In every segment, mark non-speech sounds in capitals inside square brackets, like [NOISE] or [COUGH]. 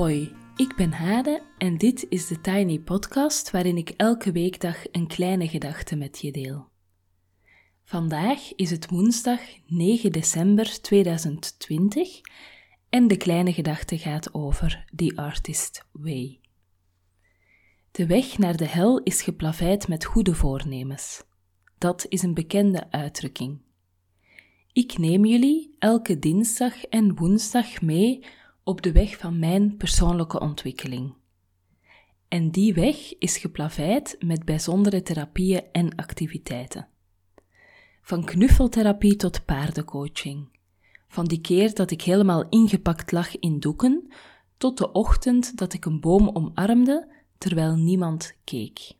Hoi, ik ben Hade en dit is de Tiny Podcast waarin ik elke weekdag een kleine gedachte met je deel. Vandaag is het woensdag 9 december 2020 en de kleine gedachte gaat over The Artist Way. De weg naar de hel is geplaveid met goede voornemens. Dat is een bekende uitdrukking. Ik neem jullie elke dinsdag en woensdag mee op de weg van mijn persoonlijke ontwikkeling. En die weg is geplaveid met bijzondere therapieën en activiteiten. Van knuffeltherapie tot paardencoaching. Van die keer dat ik helemaal ingepakt lag in doeken, tot de ochtend dat ik een boom omarmde terwijl niemand keek.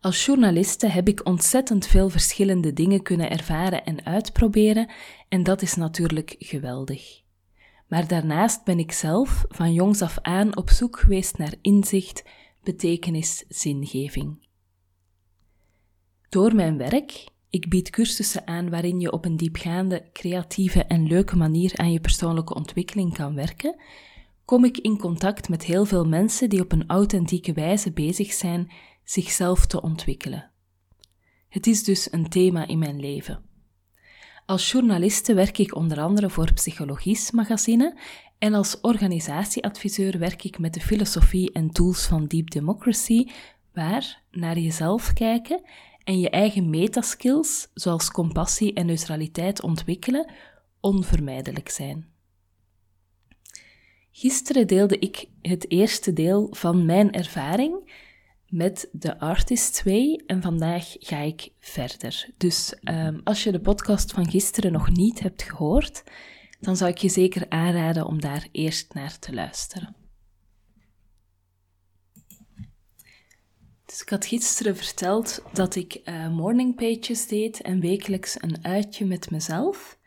Als journaliste heb ik ontzettend veel verschillende dingen kunnen ervaren en uitproberen, en dat is natuurlijk geweldig. Maar daarnaast ben ik zelf van jongs af aan op zoek geweest naar inzicht, betekenis, zingeving. Door mijn werk, ik bied cursussen aan waarin je op een diepgaande, creatieve en leuke manier aan je persoonlijke ontwikkeling kan werken, kom ik in contact met heel veel mensen die op een authentieke wijze bezig zijn zichzelf te ontwikkelen. Het is dus een thema in mijn leven. Als journaliste werk ik onder andere voor Psychologies magazine en als organisatieadviseur werk ik met de filosofie en tools van Deep Democracy, waar naar jezelf kijken en je eigen metaskills, zoals compassie en neutraliteit ontwikkelen, onvermijdelijk zijn. Gisteren deelde ik het eerste deel van mijn ervaring met de Artist Way en vandaag ga ik verder. Dus um, als je de podcast van gisteren nog niet hebt gehoord, dan zou ik je zeker aanraden om daar eerst naar te luisteren. Dus ik had gisteren verteld dat ik uh, morning pages deed en wekelijks een uitje met mezelf.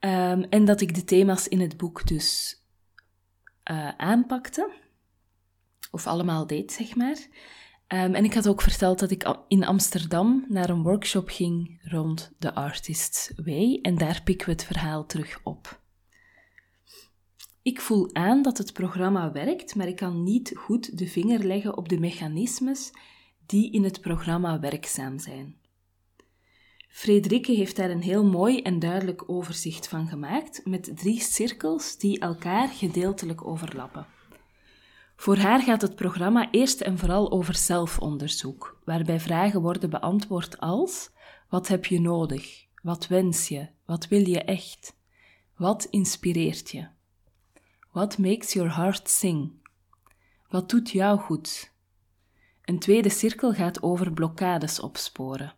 Um, en dat ik de thema's in het boek dus uh, aanpakte of allemaal deed, zeg maar. Um, en ik had ook verteld dat ik in Amsterdam naar een workshop ging rond de Artist's Way en daar pikken we het verhaal terug op. Ik voel aan dat het programma werkt, maar ik kan niet goed de vinger leggen op de mechanismes die in het programma werkzaam zijn. Frederike heeft daar een heel mooi en duidelijk overzicht van gemaakt met drie cirkels die elkaar gedeeltelijk overlappen. Voor haar gaat het programma eerst en vooral over zelfonderzoek, waarbij vragen worden beantwoord als: wat heb je nodig? Wat wens je? Wat wil je echt? Wat inspireert je? What makes your heart sing? Wat doet jou goed? Een tweede cirkel gaat over blokkades opsporen.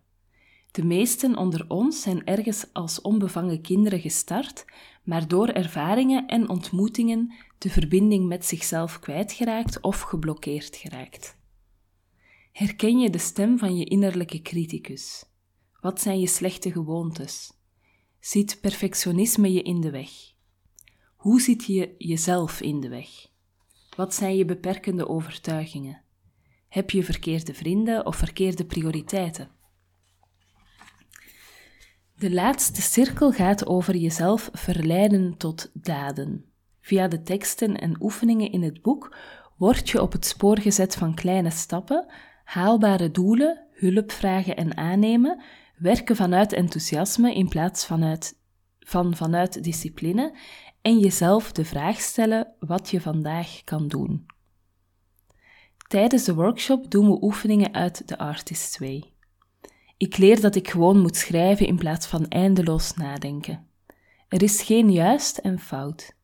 De meesten onder ons zijn ergens als onbevangen kinderen gestart, maar door ervaringen en ontmoetingen de verbinding met zichzelf kwijtgeraakt of geblokkeerd geraakt. Herken je de stem van je innerlijke criticus? Wat zijn je slechte gewoontes? Ziet perfectionisme je in de weg? Hoe zit je jezelf in de weg? Wat zijn je beperkende overtuigingen? Heb je verkeerde vrienden of verkeerde prioriteiten? De laatste cirkel gaat over jezelf verleiden tot daden. Via de teksten en oefeningen in het boek word je op het spoor gezet van kleine stappen, haalbare doelen, hulpvragen en aannemen, werken vanuit enthousiasme in plaats vanuit, van vanuit discipline en jezelf de vraag stellen wat je vandaag kan doen. Tijdens de workshop doen we oefeningen uit de Artist's Way. Ik leer dat ik gewoon moet schrijven in plaats van eindeloos nadenken. Er is geen juist en fout.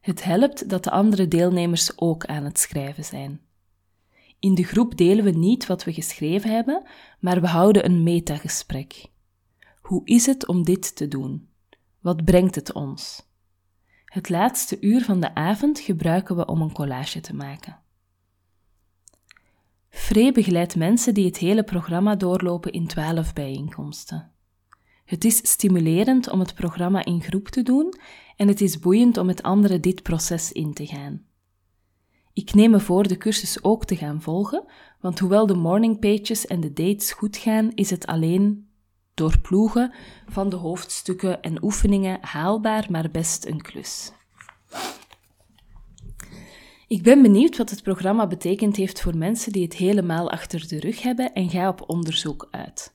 Het helpt dat de andere deelnemers ook aan het schrijven zijn. In de groep delen we niet wat we geschreven hebben, maar we houden een metagesprek. Hoe is het om dit te doen? Wat brengt het ons? Het laatste uur van de avond gebruiken we om een collage te maken. Free begeleidt mensen die het hele programma doorlopen in twaalf bijeenkomsten. Het is stimulerend om het programma in groep te doen en het is boeiend om met anderen dit proces in te gaan. Ik neem me voor de cursus ook te gaan volgen, want hoewel de morning pages en de dates goed gaan, is het alleen door ploegen van de hoofdstukken en oefeningen haalbaar, maar best een klus. Ik ben benieuwd wat het programma betekend heeft voor mensen die het helemaal achter de rug hebben en ga op onderzoek uit.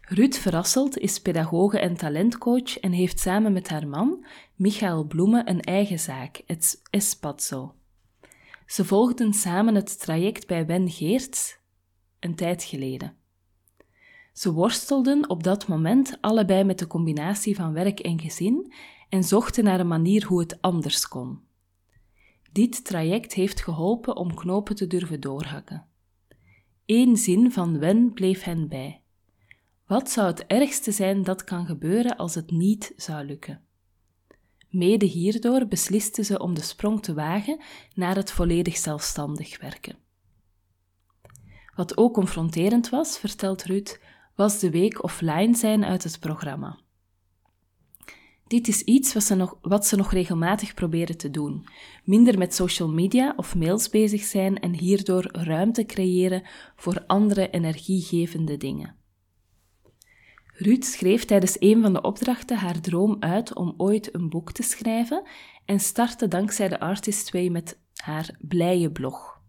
Ruud Verrasselt is pedagoge en talentcoach en heeft samen met haar man, Michael Bloemen, een eigen zaak, het Espazzo. Ze volgden samen het traject bij Ben Geerts een tijd geleden. Ze worstelden op dat moment allebei met de combinatie van werk en gezin en zochten naar een manier hoe het anders kon. Dit traject heeft geholpen om knopen te durven doorhakken. Eén zin van Wen bleef hen bij. Wat zou het ergste zijn dat kan gebeuren als het niet zou lukken? Mede hierdoor beslisten ze om de sprong te wagen naar het volledig zelfstandig werken. Wat ook confronterend was, vertelt Ruud, was de week offline zijn uit het programma. Dit is iets wat ze, nog, wat ze nog regelmatig proberen te doen. Minder met social media of mails bezig zijn en hierdoor ruimte creëren voor andere energiegevende dingen. Ruud schreef tijdens een van de opdrachten haar droom uit om ooit een boek te schrijven en startte dankzij de Artist Way met haar blije blog.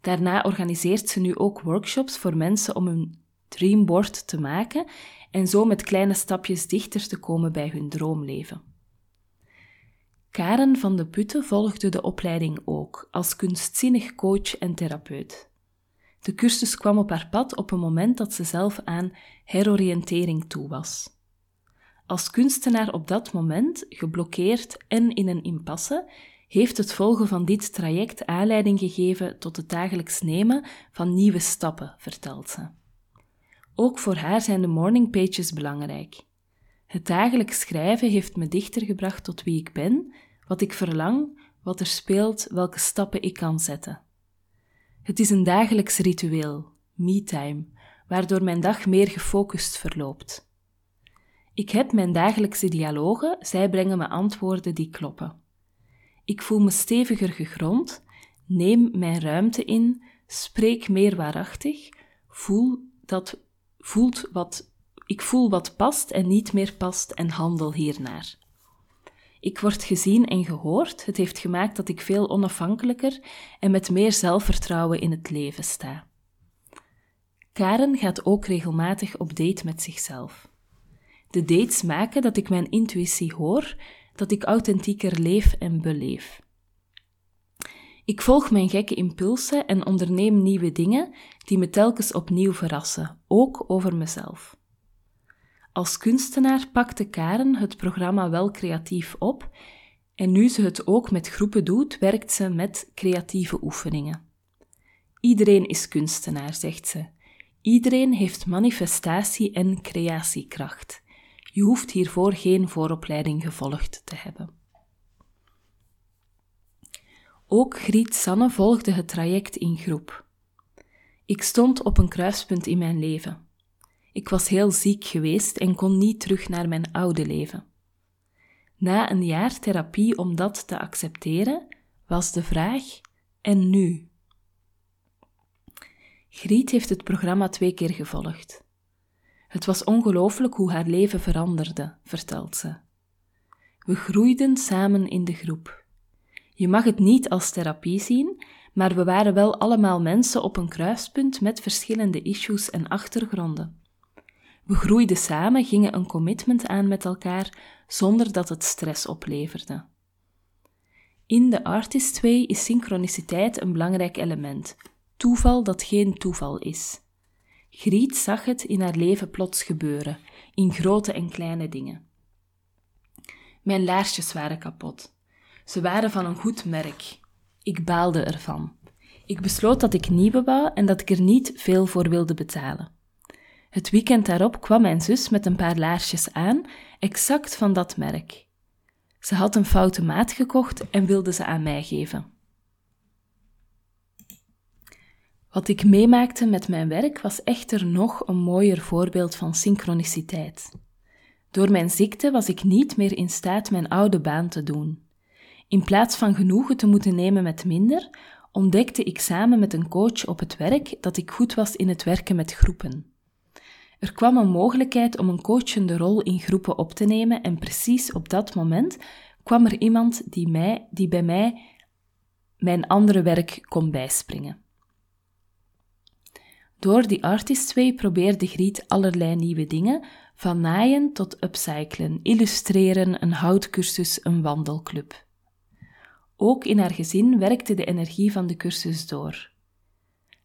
Daarna organiseert ze nu ook workshops voor mensen om hun dreamboard te maken en zo met kleine stapjes dichter te komen bij hun droomleven. Karen van de Putten volgde de opleiding ook als kunstzinnig coach en therapeut. De cursus kwam op haar pad op een moment dat ze zelf aan heroriëntering toe was. Als kunstenaar op dat moment, geblokkeerd en in een impasse, heeft het volgen van dit traject aanleiding gegeven tot het dagelijks nemen van nieuwe stappen, vertelt ze. Ook voor haar zijn de morning pages belangrijk. Het dagelijks schrijven heeft me dichter gebracht tot wie ik ben, wat ik verlang, wat er speelt, welke stappen ik kan zetten. Het is een dagelijks ritueel, me-time, waardoor mijn dag meer gefocust verloopt. Ik heb mijn dagelijkse dialogen, zij brengen me antwoorden die kloppen. Ik voel me steviger gegrond, neem mijn ruimte in, spreek meer waarachtig, voel dat voelt wat, ik voel wat past en niet meer past en handel hiernaar. Ik word gezien en gehoord. Het heeft gemaakt dat ik veel onafhankelijker en met meer zelfvertrouwen in het leven sta. Karen gaat ook regelmatig op date met zichzelf. De dates maken dat ik mijn intuïtie hoor, dat ik authentieker leef en beleef. Ik volg mijn gekke impulsen en onderneem nieuwe dingen die me telkens opnieuw verrassen, ook over mezelf. Als kunstenaar pakte Karen het programma wel creatief op en nu ze het ook met groepen doet, werkt ze met creatieve oefeningen. Iedereen is kunstenaar, zegt ze. Iedereen heeft manifestatie- en creatiekracht. Je hoeft hiervoor geen vooropleiding gevolgd te hebben. Ook Griet Sanne volgde het traject in groep. Ik stond op een kruispunt in mijn leven. Ik was heel ziek geweest en kon niet terug naar mijn oude leven. Na een jaar therapie om dat te accepteren, was de vraag: en nu? Griet heeft het programma twee keer gevolgd. Het was ongelooflijk hoe haar leven veranderde, vertelt ze. We groeiden samen in de groep. Je mag het niet als therapie zien, maar we waren wel allemaal mensen op een kruispunt met verschillende issues en achtergronden. We groeiden samen, gingen een commitment aan met elkaar zonder dat het stress opleverde. In de Artist Way is synchroniciteit een belangrijk element, toeval dat geen toeval is. Griet zag het in haar leven plots gebeuren, in grote en kleine dingen. Mijn laarsjes waren kapot. Ze waren van een goed merk. Ik baalde ervan. Ik besloot dat ik nieuwe wou en dat ik er niet veel voor wilde betalen. Het weekend daarop kwam mijn zus met een paar laarsjes aan, exact van dat merk. Ze had een foute maat gekocht en wilde ze aan mij geven. Wat ik meemaakte met mijn werk was echter nog een mooier voorbeeld van synchroniciteit. Door mijn ziekte was ik niet meer in staat mijn oude baan te doen. In plaats van genoegen te moeten nemen met minder, ontdekte ik samen met een coach op het werk dat ik goed was in het werken met groepen. Er kwam een mogelijkheid om een coachende rol in groepen op te nemen en precies op dat moment kwam er iemand die, mij, die bij mij mijn andere werk kon bijspringen. Door die Artist Way probeerde Griet allerlei nieuwe dingen, van naaien tot upcyclen, illustreren, een houtcursus, een wandelclub. Ook in haar gezin werkte de energie van de cursus door.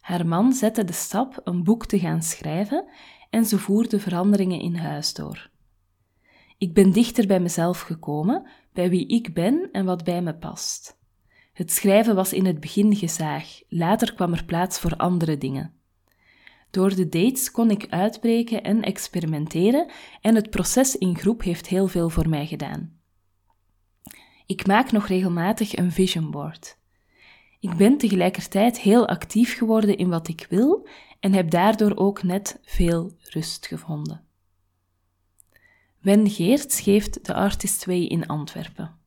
Haar man zette de stap een boek te gaan schrijven en ze voerde veranderingen in huis door. Ik ben dichter bij mezelf gekomen, bij wie ik ben en wat bij me past. Het schrijven was in het begin gezaag, later kwam er plaats voor andere dingen. Door de dates kon ik uitbreken en experimenteren en het proces in groep heeft heel veel voor mij gedaan. Ik maak nog regelmatig een vision board. Ik ben tegelijkertijd heel actief geworden in wat ik wil en heb daardoor ook net veel rust gevonden. Wen Geerts geeft de Artist Way in Antwerpen.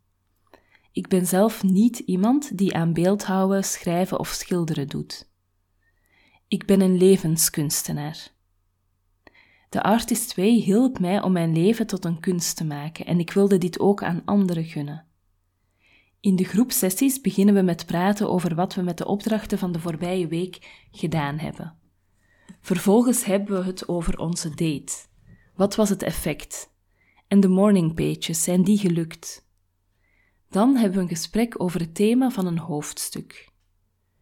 Ik ben zelf niet iemand die aan beeldhouden, schrijven of schilderen doet. Ik ben een levenskunstenaar. De Artist Way hielp mij om mijn leven tot een kunst te maken en ik wilde dit ook aan anderen gunnen. In de groepsessies beginnen we met praten over wat we met de opdrachten van de voorbije week gedaan hebben. Vervolgens hebben we het over onze date. Wat was het effect? En de morning pages, zijn die gelukt? Dan hebben we een gesprek over het thema van een hoofdstuk.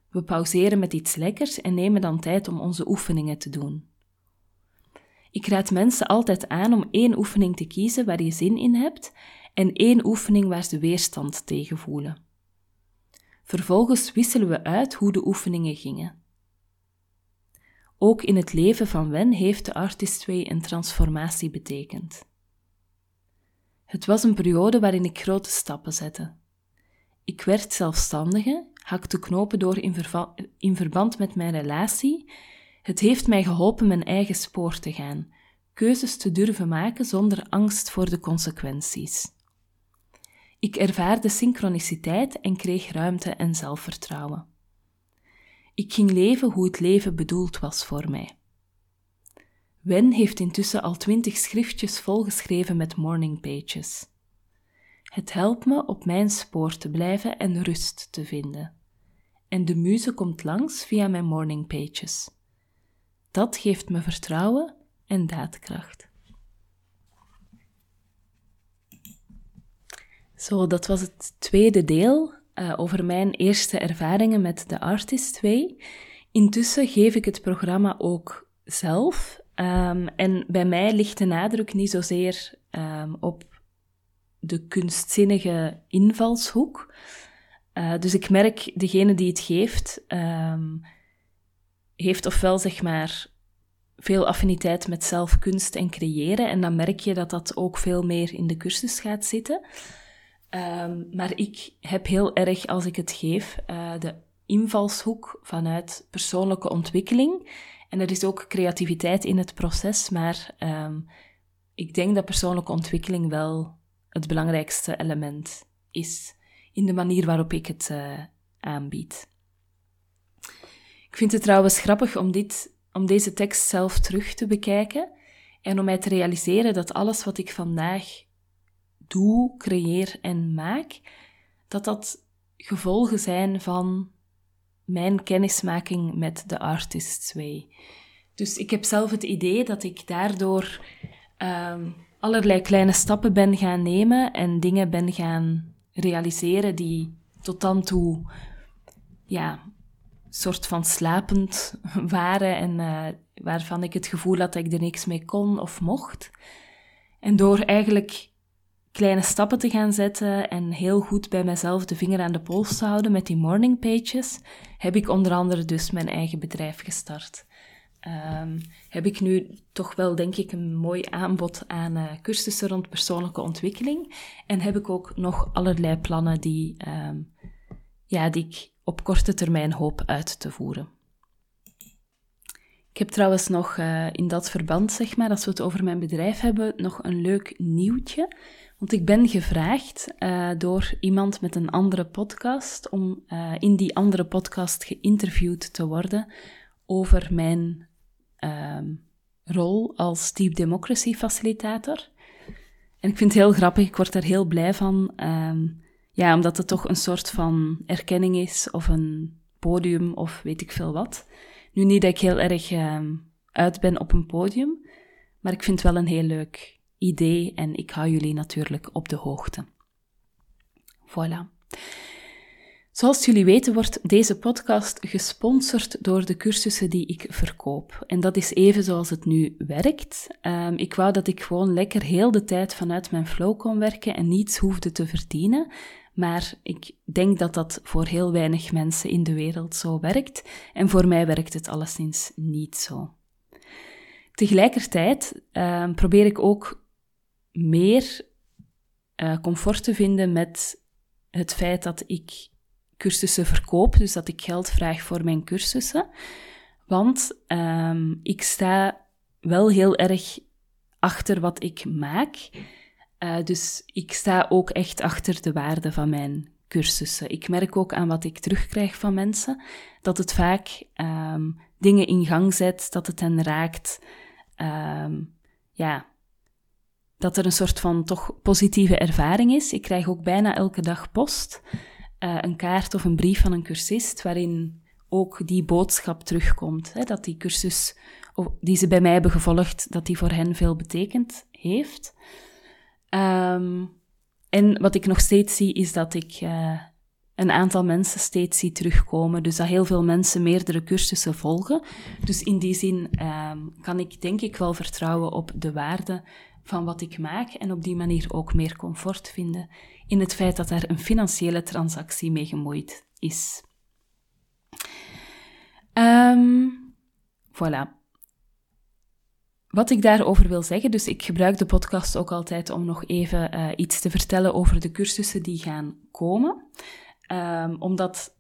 We pauzeren met iets lekkers en nemen dan tijd om onze oefeningen te doen. Ik raad mensen altijd aan om één oefening te kiezen waar je zin in hebt en één oefening waar ze weerstand tegen voelen. Vervolgens wisselen we uit hoe de oefeningen gingen. Ook in het leven van Wen heeft de Artist Way een transformatie betekend. Het was een periode waarin ik grote stappen zette. Ik werd zelfstandige, hakte knopen door in verband met mijn relatie. Het heeft mij geholpen mijn eigen spoor te gaan, keuzes te durven maken zonder angst voor de consequenties. Ik ervaarde synchroniciteit en kreeg ruimte en zelfvertrouwen. Ik ging leven hoe het leven bedoeld was voor mij. Wen heeft intussen al twintig schriftjes volgeschreven met morning pages. Het helpt me op mijn spoor te blijven en rust te vinden. En de muze komt langs via mijn morning pages. Dat geeft me vertrouwen en daadkracht. Zo, dat was het tweede deel uh, over mijn eerste ervaringen met de Artist Way. Intussen geef ik het programma ook zelf. Um, en bij mij ligt de nadruk niet zozeer um, op de kunstzinnige invalshoek. Uh, dus ik merk, degene die het geeft, um, heeft ofwel zeg maar veel affiniteit met zelfkunst en creëren. En dan merk je dat dat ook veel meer in de cursus gaat zitten. Um, maar ik heb heel erg, als ik het geef, uh, de invalshoek vanuit persoonlijke ontwikkeling. En er is ook creativiteit in het proces, maar um, ik denk dat persoonlijke ontwikkeling wel het belangrijkste element is in de manier waarop ik het uh, aanbied. Ik vind het trouwens grappig om, dit, om deze tekst zelf terug te bekijken en om mij te realiseren dat alles wat ik vandaag doe, creëer en maak, dat dat gevolgen zijn van mijn kennismaking met de Artist's Way. Dus ik heb zelf het idee dat ik daardoor um, allerlei kleine stappen ben gaan nemen en dingen ben gaan realiseren die tot dan toe ja, soort van slapend [LAUGHS] waren en uh, waarvan ik het gevoel had dat ik er niks mee kon of mocht. En door eigenlijk kleine stappen te gaan zetten en heel goed bij mezelf de vinger aan de pols te houden met die morning pages, heb ik onder andere dus mijn eigen bedrijf gestart. Um, heb ik nu toch wel, denk ik, een mooi aanbod aan uh, cursussen rond persoonlijke ontwikkeling. En heb ik ook nog allerlei plannen die, um, ja, die ik op korte termijn hoop uit te voeren. Ik heb trouwens nog uh, in dat verband, zeg maar, als we het over mijn bedrijf hebben, nog een leuk nieuwtje. Want ik ben gevraagd uh, door iemand met een andere podcast om uh, in die andere podcast geïnterviewd te worden over mijn um, rol als Deep Democracy facilitator. En ik vind het heel grappig, ik word er heel blij van. Um, ja, omdat het toch een soort van erkenning is of een podium of weet ik veel wat. Nu niet dat ik heel erg ehm, uit ben op een podium, maar ik vind het wel een heel leuk idee en ik hou jullie natuurlijk op de hoogte. Voilà. Zoals jullie weten wordt deze podcast gesponsord door de cursussen die ik verkoop. En dat is even zoals het nu werkt. Um, ik wou dat ik gewoon lekker heel de tijd vanuit mijn flow kon werken en niets hoefde te verdienen. Maar ik denk dat dat voor heel weinig mensen in de wereld zo werkt. En voor mij werkt het alleszins niet zo. Tegelijkertijd uh, probeer ik ook meer uh, comfort te vinden met het feit dat ik cursussen verkoop, dus dat ik geld vraag voor mijn cursussen. Want um, ik sta wel heel erg achter wat ik maak. Uh, dus ik sta ook echt achter de waarde van mijn cursussen. Ik merk ook aan wat ik terugkrijg van mensen, dat het vaak um, dingen in gang zet, dat het hen raakt. Um, ja, dat er een soort van toch positieve ervaring is. Ik krijg ook bijna elke dag post, uh, een kaart of een brief van een cursist, waarin ook die boodschap terugkomt. Hè, dat die cursus die ze bij mij hebben gevolgd, dat die voor hen veel betekend heeft. Um, en wat ik nog steeds zie, is dat ik uh, een aantal mensen steeds zie terugkomen. Dus dat heel veel mensen meerdere cursussen volgen. Dus in die zin um, kan ik denk ik wel vertrouwen op de waarde van wat ik maak en op die manier ook meer comfort vinden in het feit dat er een financiële transactie mee gemoeid is. Um, voilà. Wat ik daarover wil zeggen, dus ik gebruik de podcast ook altijd om nog even uh, iets te vertellen over de cursussen die gaan komen. Um, omdat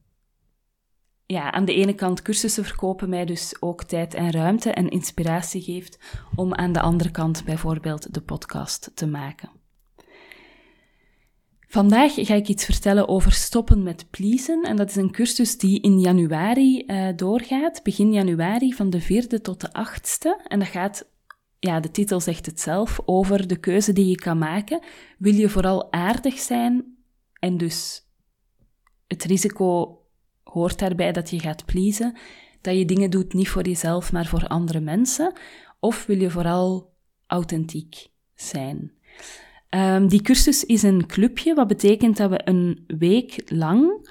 ja, aan de ene kant cursussen verkopen mij dus ook tijd en ruimte en inspiratie geeft om aan de andere kant bijvoorbeeld de podcast te maken. Vandaag ga ik iets vertellen over stoppen met pleasen. En dat is een cursus die in januari uh, doorgaat, begin januari van de 4e tot de 8e. En dat gaat, ja, de titel zegt het zelf, over de keuze die je kan maken. Wil je vooral aardig zijn en dus het risico hoort daarbij dat je gaat pleasen, dat je dingen doet niet voor jezelf, maar voor andere mensen? Of wil je vooral authentiek zijn? Um, die cursus is een clubje, wat betekent dat we een week lang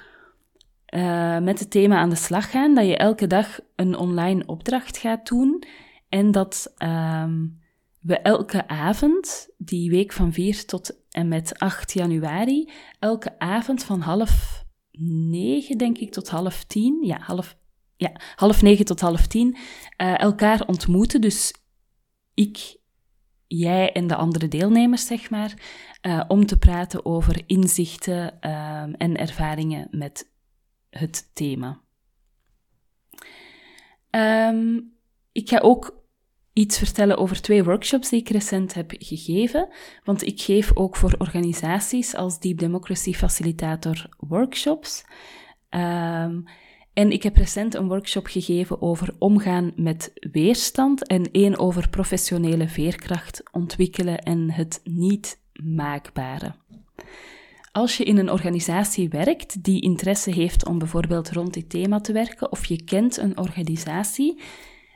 uh, met het thema aan de slag gaan, dat je elke dag een online opdracht gaat doen en dat um, we elke avond, die week van 4 tot en met 8 januari, elke avond van half negen, denk ik, tot half tien. Ja, half, ja, half negen tot half tien. Uh, elkaar ontmoeten. Dus ik, jij en de andere deelnemers, zeg maar. Uh, om te praten over inzichten uh, en ervaringen met het thema. Um, ik ga ook iets vertellen over twee workshops die ik recent heb gegeven. Want ik geef ook voor organisaties als Deep Democracy Facilitator workshops. Um, en ik heb recent een workshop gegeven over omgaan met weerstand en één over professionele veerkracht ontwikkelen en het niet maakbare. Als je in een organisatie werkt die interesse heeft om bijvoorbeeld rond dit thema te werken, of je kent een organisatie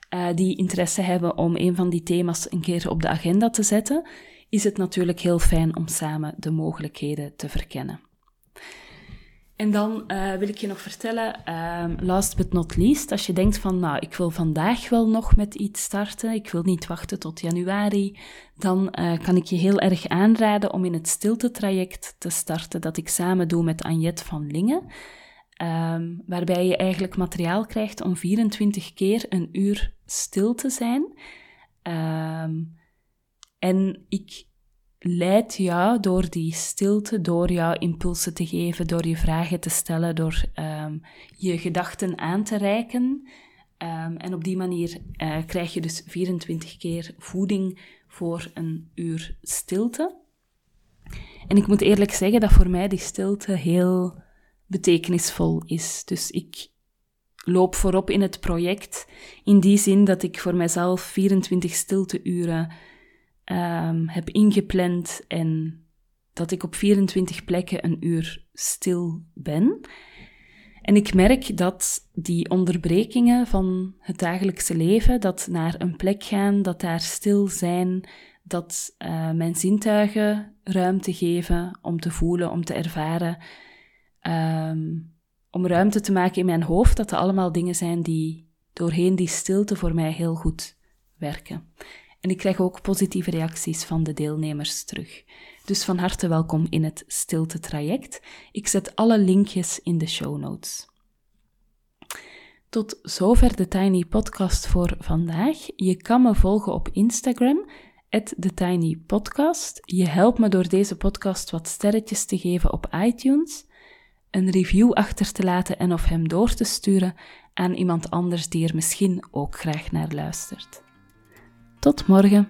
uh, die interesse hebben om een van die thema's een keer op de agenda te zetten, is het natuurlijk heel fijn om samen de mogelijkheden te verkennen. En dan uh, wil ik je nog vertellen, uh, last but not least, als je denkt van, nou, ik wil vandaag wel nog met iets starten, ik wil niet wachten tot januari, dan uh, kan ik je heel erg aanraden om in het stilte-traject te starten dat ik samen doe met Anjet van Lingen. Um, waarbij je eigenlijk materiaal krijgt om 24 keer een uur stil te zijn. Um, en ik leid jou door die stilte, door jouw impulsen te geven, door je vragen te stellen, door um, je gedachten aan te reiken. en op die manier uh, krijg je dus 24 keer voeding voor een uur stilte. En ik moet eerlijk zeggen dat voor mij die stilte heel betekenisvol is. Dus ik loop voorop in het project in die zin dat ik voor mezelf 24 stilteuren um, heb ingepland en dat ik op 24 plekken een uur stil ben. En ik merk dat die onderbrekingen van het dagelijkse leven, dat naar een plek gaan, dat daar stil zijn, dat uh, mijn zintuigen ruimte geven om te voelen, om te ervaren, um, om ruimte te maken in mijn hoofd, dat er allemaal dingen zijn die doorheen die stilte voor mij heel goed werken. En ik krijg ook positieve reacties van de deelnemers terug. Dus van harte welkom in het stilte traject. Ik zet alle linkjes in de show notes. Tot zover de Tiny Podcast voor vandaag. Je kan me volgen op Instagram, TheTinyPodcast. Je helpt me door deze podcast wat sterretjes te geven op iTunes, een review achter te laten en of hem door te sturen aan iemand anders die er misschien ook graag naar luistert. Tot morgen.